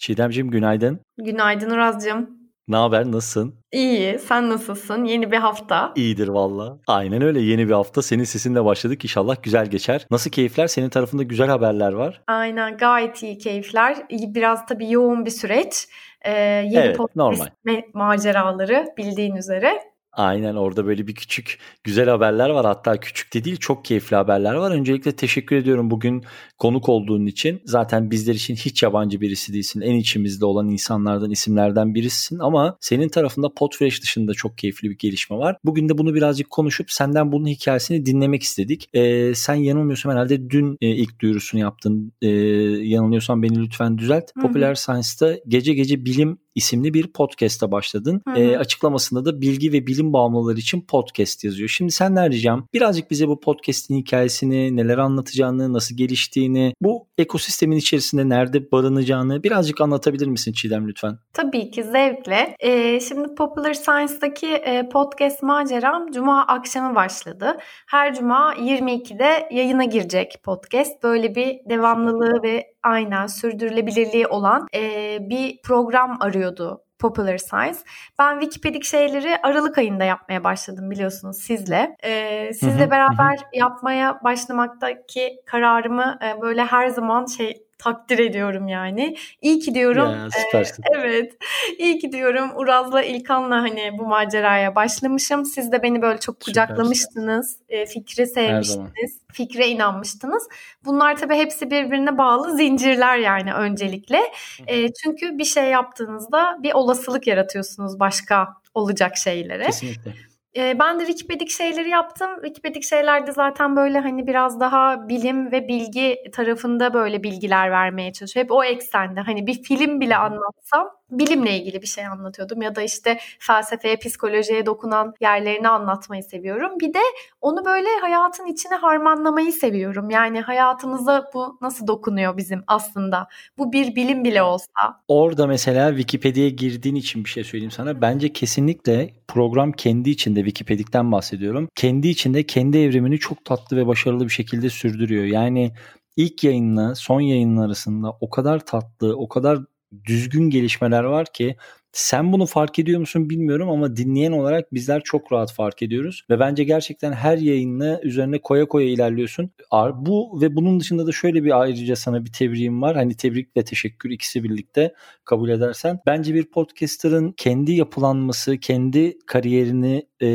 Çiğdemciğim günaydın. Günaydın Uraz'cığım. Ne haber? Nasılsın? İyi. Sen nasılsın? Yeni bir hafta. İyidir valla. Aynen öyle. Yeni bir hafta. Senin sesinle başladık. İnşallah güzel geçer. Nasıl keyifler? Senin tarafında güzel haberler var. Aynen. Gayet iyi keyifler. Biraz tabii yoğun bir süreç. Ee, yeni evet, normal. maceraları bildiğin üzere. Aynen orada böyle bir küçük güzel haberler var. Hatta küçük de değil çok keyifli haberler var. Öncelikle teşekkür ediyorum bugün konuk olduğun için. Zaten bizler için hiç yabancı birisi değilsin. En içimizde olan insanlardan, isimlerden birisin. Ama senin tarafında Podfresh dışında çok keyifli bir gelişme var. Bugün de bunu birazcık konuşup senden bunun hikayesini dinlemek istedik. Ee, sen yanılmıyorsam herhalde dün e, ilk duyurusunu yaptın. Ee, yanılıyorsam beni lütfen düzelt. Hı-hı. Popüler Science'da gece gece bilim isimli bir podcast'a başladın. Hı hı. E, açıklamasında da bilgi ve bilim bağımlıları için podcast yazıyor. Şimdi sen ne diyeceğim? Birazcık bize bu podcast'in hikayesini, neler anlatacağını, nasıl geliştiğini, bu ekosistemin içerisinde nerede barınacağını birazcık anlatabilir misin Çiğdem lütfen? Tabii ki zevkle. Ee, şimdi Popular Science'daki e, podcast maceram Cuma akşamı başladı. Her Cuma 22'de yayına girecek podcast. Böyle bir devamlılığı ve aynen sürdürülebilirliği olan e, bir program arıyordu Popular Science. Ben Wikipedik şeyleri Aralık ayında yapmaya başladım biliyorsunuz sizle. Ee, sizle beraber yapmaya başlamaktaki kararımı e, böyle her zaman şey takdir ediyorum yani. İyi ki diyorum. Ya, süpersin. E, evet. İyi ki diyorum Uraz'la İlkan'la hani bu maceraya başlamışım. Siz de beni böyle çok kucaklamıştınız. E, fikri sevmiştiniz. Fikre inanmıştınız. Bunlar tabii hepsi birbirine bağlı zincirler yani öncelikle. E, çünkü bir şey yaptığınızda bir olasılık yaratıyorsunuz başka olacak şeylere. Kesinlikle. E, ben de Wikipedik şeyleri yaptım. Wikipedik şeylerde zaten böyle hani biraz daha bilim ve bilgi tarafında böyle bilgiler vermeye çalışıyor. Hep o eksende hani bir film bile anlatsam bilimle ilgili bir şey anlatıyordum ya da işte felsefeye, psikolojiye dokunan yerlerini anlatmayı seviyorum. Bir de onu böyle hayatın içine harmanlamayı seviyorum. Yani hayatımıza bu nasıl dokunuyor bizim aslında? Bu bir bilim bile olsa. Orada mesela Wikipedia'ya girdiğin için bir şey söyleyeyim sana. Bence kesinlikle program kendi içinde Wikipedik'ten bahsediyorum. Kendi içinde kendi evrimini çok tatlı ve başarılı bir şekilde sürdürüyor. Yani ilk yayınla son yayının arasında o kadar tatlı, o kadar düzgün gelişmeler var ki sen bunu fark ediyor musun bilmiyorum ama dinleyen olarak bizler çok rahat fark ediyoruz ve bence gerçekten her yayınla üzerine koya koya ilerliyorsun. Bu ve bunun dışında da şöyle bir ayrıca sana bir tebriğim var. Hani tebrik ve teşekkür ikisi birlikte kabul edersen. Bence bir podcaster'ın kendi yapılanması, kendi kariyerini e,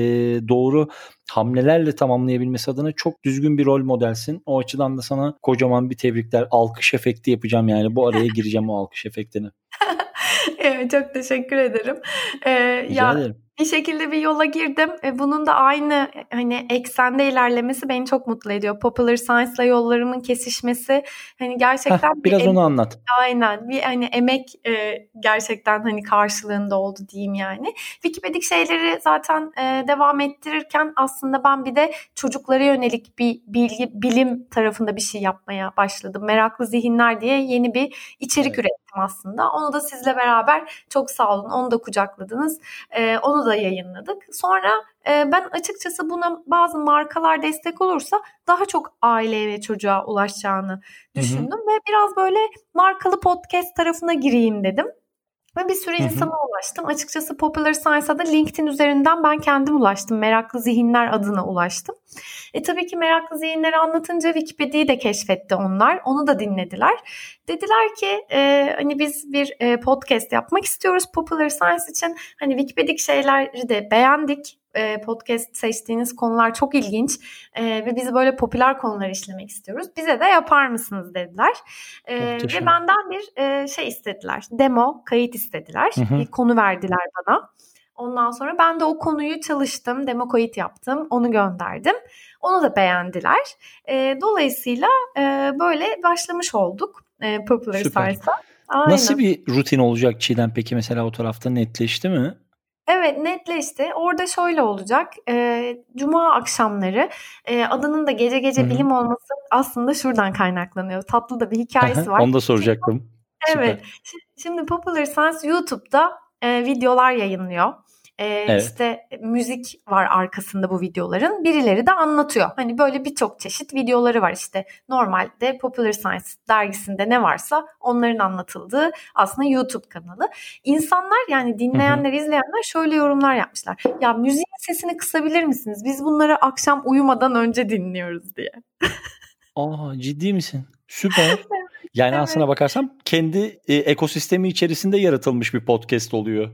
doğru hamlelerle tamamlayabilmesi adına çok düzgün bir rol modelsin. O açıdan da sana kocaman bir tebrikler, alkış efekti yapacağım yani bu araya gireceğim o alkış efektini. çok teşekkür ederim. Ee, Rica ya, ederim bir şekilde bir yola girdim. E, bunun da aynı hani eksende ilerlemesi beni çok mutlu ediyor. Popular Science'la yollarımın kesişmesi hani gerçekten Heh, biraz bir onu em- anlat. Aynen. Bir hani emek e, gerçekten hani karşılığında oldu diyeyim yani. Wikipedik şeyleri zaten e, devam ettirirken aslında ben bir de çocuklara yönelik bir bilgi bilim tarafında bir şey yapmaya başladım. Meraklı zihinler diye yeni bir içerik evet. ürettim aslında. Onu da sizle beraber çok sağ olun. Onu da kucakladınız. E, onu da yayınladık. Sonra e, ben açıkçası buna bazı markalar destek olursa daha çok aileye ve çocuğa ulaşacağını düşündüm. Hı hı. Ve biraz böyle markalı podcast tarafına gireyim dedim. Ve bir sürü insana ulaştım. Açıkçası Popular Science'a da LinkedIn üzerinden ben kendim ulaştım. Meraklı Zihinler adına ulaştım. E tabii ki Meraklı Zihinleri anlatınca Wikipedia'yı de keşfetti onlar. Onu da dinlediler. Dediler ki e, hani biz bir e, podcast yapmak istiyoruz Popular Science için. Hani Wikipedia şeyleri de beğendik e, podcast seçtiğiniz konular çok ilginç e, ve biz böyle popüler konular işlemek istiyoruz. Bize de yapar mısınız dediler. E, ve benden bir e, şey istediler. Demo, kayıt istediler. Hı hı. Bir konu verdiler bana. Ondan sonra ben de o konuyu çalıştım, demo kayıt yaptım, onu gönderdim. Onu da beğendiler. E, dolayısıyla e, böyle başlamış olduk e, Popular Science'a. Nasıl bir rutin olacak Çiğdem peki mesela o tarafta netleşti mi? Evet netleşti. Orada şöyle olacak. E, Cuma akşamları e, adının da gece gece Hı-hı. bilim olması aslında şuradan kaynaklanıyor. Tatlı da bir hikayesi var. Onu da soracaktım. Evet. Süper. Şimdi Popular Science YouTube'da e, videolar yayınlıyor. E, evet. işte müzik var arkasında bu videoların. Birileri de anlatıyor. Hani böyle birçok çeşit videoları var işte. Normalde Popular Science dergisinde ne varsa onların anlatıldığı aslında YouTube kanalı. İnsanlar yani dinleyenler, hı hı. izleyenler şöyle yorumlar yapmışlar. Ya müziğin sesini kısabilir misiniz? Biz bunları akşam uyumadan önce dinliyoruz diye. Aa ciddi misin? Süper. Yani evet. aslına bakarsam kendi e, ekosistemi içerisinde yaratılmış bir podcast oluyor.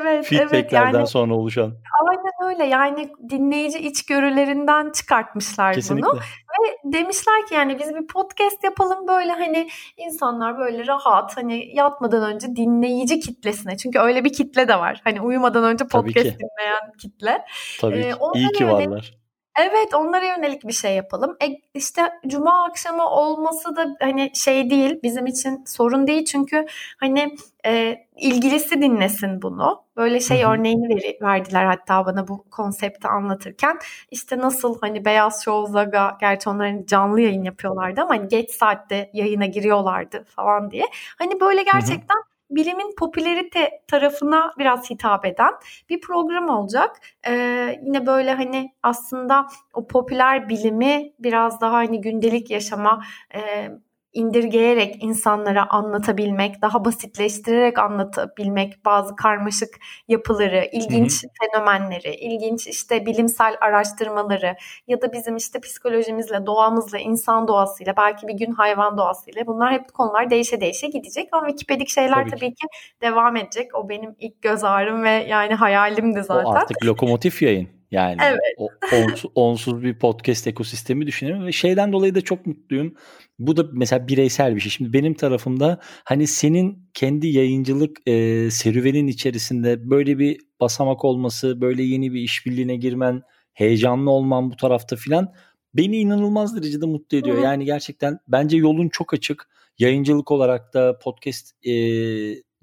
Evet, Feedbacklerden evet. Yani, sonra oluşan. Aynen öyle. Yani dinleyici içgörülerinden çıkartmışlar Kesinlikle. bunu. Ve demişler ki yani biz bir podcast yapalım böyle hani insanlar böyle rahat hani yatmadan önce dinleyici kitlesine. Çünkü öyle bir kitle de var. Hani uyumadan önce podcast dinleyen kitle. Tabii ee, ki. İyi ki varlar. Evet onlara yönelik bir şey yapalım. E, işte cuma akşamı olması da hani şey değil bizim için sorun değil çünkü hani e, ilgilisi dinlesin bunu. Böyle şey örneğini ver, verdiler hatta bana bu konsepti anlatırken. İşte nasıl hani Beyaz Show, Zaga gerçi onlar hani canlı yayın yapıyorlardı ama hani geç saatte yayına giriyorlardı falan diye. Hani böyle gerçekten bilimin popülerite tarafına biraz hitap eden bir program olacak. Ee, yine böyle hani aslında o popüler bilimi biraz daha hani gündelik yaşama e, indirgeyerek insanlara anlatabilmek, daha basitleştirerek anlatabilmek bazı karmaşık yapıları, ilginç hı hı. fenomenleri, ilginç işte bilimsel araştırmaları ya da bizim işte psikolojimizle, doğamızla, insan doğasıyla, belki bir gün hayvan doğasıyla bunlar hep konular değişe değişe gidecek ama Wikipedik şeyler tabii, tabii ki. ki devam edecek. O benim ilk göz ağrım ve yani hayalimdi zaten. O artık lokomotif yayın. Yani evet. o, onsuz, onsuz bir podcast ekosistemi düşünüyorum ve şeyden dolayı da çok mutluyum. Bu da mesela bireysel bir şey. Şimdi benim tarafımda hani senin kendi yayıncılık e, serüvenin içerisinde böyle bir basamak olması, böyle yeni bir işbirliğine girmen, heyecanlı olman bu tarafta filan beni inanılmaz derecede mutlu ediyor. Hı. Yani gerçekten bence yolun çok açık. Yayıncılık olarak da podcast e,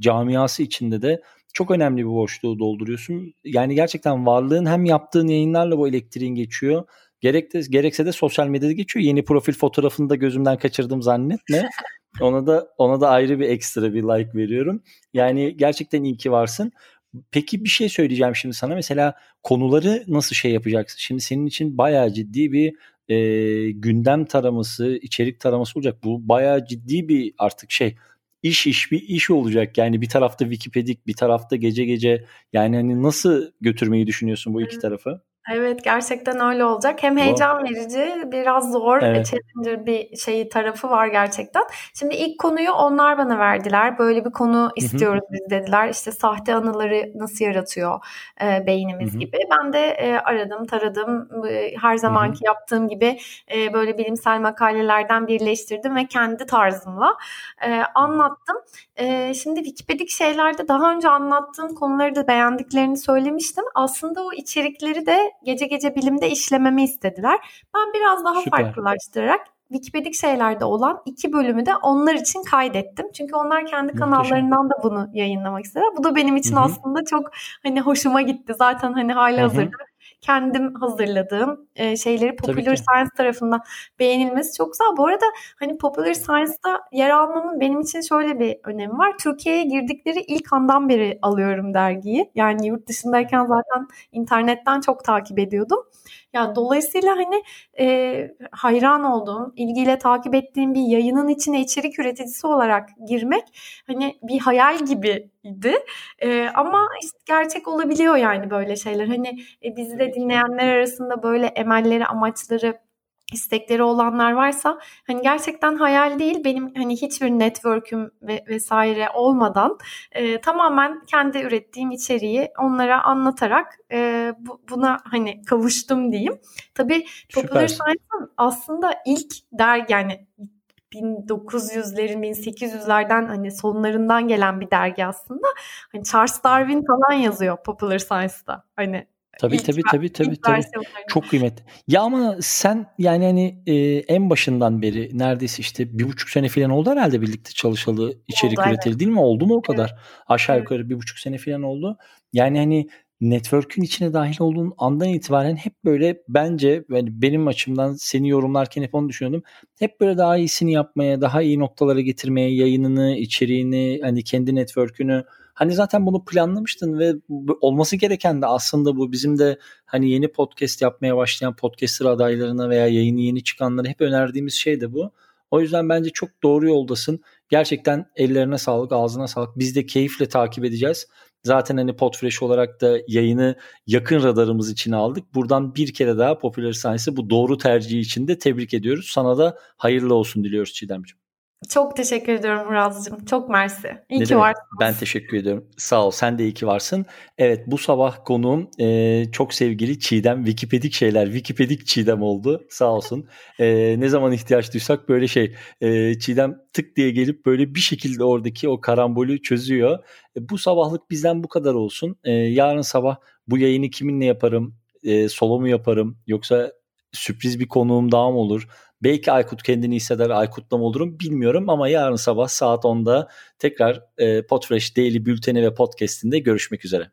camiası içinde de çok önemli bir boşluğu dolduruyorsun. Yani gerçekten varlığın hem yaptığın yayınlarla bu elektriğin geçiyor. Gerek de, gerekse de sosyal medyada geçiyor. Yeni profil fotoğrafını da gözümden kaçırdım zannetme. ona da ona da ayrı bir ekstra bir like veriyorum. Yani gerçekten iyi ki varsın. Peki bir şey söyleyeceğim şimdi sana. Mesela konuları nasıl şey yapacaksın? Şimdi senin için bayağı ciddi bir e, gündem taraması, içerik taraması olacak. Bu bayağı ciddi bir artık şey iş iş bir iş olacak. Yani bir tarafta Wikipedik, bir tarafta gece gece. Yani hani nasıl götürmeyi düşünüyorsun bu iki tarafı? Evet gerçekten öyle olacak. Hem heyecan verici, biraz zor, evet. challenger bir şeyi tarafı var gerçekten. Şimdi ilk konuyu onlar bana verdiler. Böyle bir konu istiyoruz Hı-hı. biz dediler. İşte sahte anıları nasıl yaratıyor e, beynimiz Hı-hı. gibi. Ben de e, aradım, taradım. E, her zamanki Hı-hı. yaptığım gibi e, böyle bilimsel makalelerden birleştirdim ve kendi tarzımla e, anlattım. E, şimdi Wikipedik şeylerde daha önce anlattığım konuları da beğendiklerini söylemiştim. Aslında o içerikleri de gece gece bilimde işlememi istediler. Ben biraz daha Süper. farklılaştırarak Wikipedik şeylerde olan iki bölümü de onlar için kaydettim. Çünkü onlar kendi Muhteşem. kanallarından da bunu yayınlamak istediler. Bu da benim için Hı-hı. aslında çok hani hoşuma gitti. Zaten hani hali hazırda kendim hazırladığım e, şeyleri Popular Science tarafından beğenilmesi çok güzel. Bu arada hani Popular Science'da yer almamın benim için şöyle bir önemi var. Türkiye'ye girdikleri ilk andan beri alıyorum dergiyi. Yani yurt dışındayken zaten internetten çok takip ediyordum. Yani dolayısıyla hani e, hayran olduğum, ilgiyle takip ettiğim bir yayının içine içerik üreticisi olarak girmek hani bir hayal gibiydi. E, ama işte gerçek olabiliyor yani böyle şeyler. Hani e, bizi de dinleyenler arasında böyle emelleri, amaçları istekleri olanlar varsa hani gerçekten hayal değil benim hani hiçbir network'üm ve vesaire olmadan e, tamamen kendi ürettiğim içeriği onlara anlatarak e, bu, buna hani kavuştum diyeyim. Tabii Popular Science'ın aslında ilk dergi yani 1900'lerin 1800'lerden hani sonlarından gelen bir dergi aslında. Hani Charles Darwin falan yazıyor Popular Science'da. Hani Tabii ilk, tabii tabii tabii tabii. Çok kıymetli. Ya ama sen yani hani e, en başından beri neredeyse işte bir buçuk sene falan oldu herhalde birlikte çalışalı içerik oldu, üretili evet. değil mi? Oldu mu o kadar? Evet. Aşağı evet. yukarı bir buçuk sene falan oldu. Yani hani network'ün içine dahil olduğun andan itibaren hep böyle bence yani benim açımdan seni yorumlarken hep onu düşünüyordum. Hep böyle daha iyisini yapmaya, daha iyi noktalara getirmeye, yayınını, içeriğini, hani kendi network'ünü Hani zaten bunu planlamıştın ve olması gereken de aslında bu bizim de hani yeni podcast yapmaya başlayan podcaster adaylarına veya yayını yeni çıkanlara hep önerdiğimiz şey de bu. O yüzden bence çok doğru yoldasın. Gerçekten ellerine sağlık, ağzına sağlık. Biz de keyifle takip edeceğiz. Zaten hani Podfresh olarak da yayını yakın radarımız için aldık. Buradan bir kere daha Popular Science'ı bu doğru tercihi için de tebrik ediyoruz. Sana da hayırlı olsun diliyoruz Çiğdemciğim. Çok teşekkür ediyorum Murat'cığım. Çok mersi. İyi ne ki varsın. Ben teşekkür ediyorum. Sağ ol. Sen de iyi ki varsın. Evet bu sabah konuğum e, çok sevgili Çiğdem. Wikipedik şeyler. Wikipedik Çiğdem oldu. Sağ olsun. E, ne zaman ihtiyaç duysak böyle şey. E, Çiğdem tık diye gelip böyle bir şekilde oradaki o karambolü çözüyor. E, bu sabahlık bizden bu kadar olsun. E, yarın sabah bu yayını kiminle yaparım? E, solo mu yaparım? Yoksa sürpriz bir konuğum daha mı olur? Belki Aykut kendini hisseder Aykut'la mı olurum bilmiyorum ama yarın sabah saat 10'da tekrar e, Podfresh Daily Bülteni ve Podcast'inde görüşmek üzere.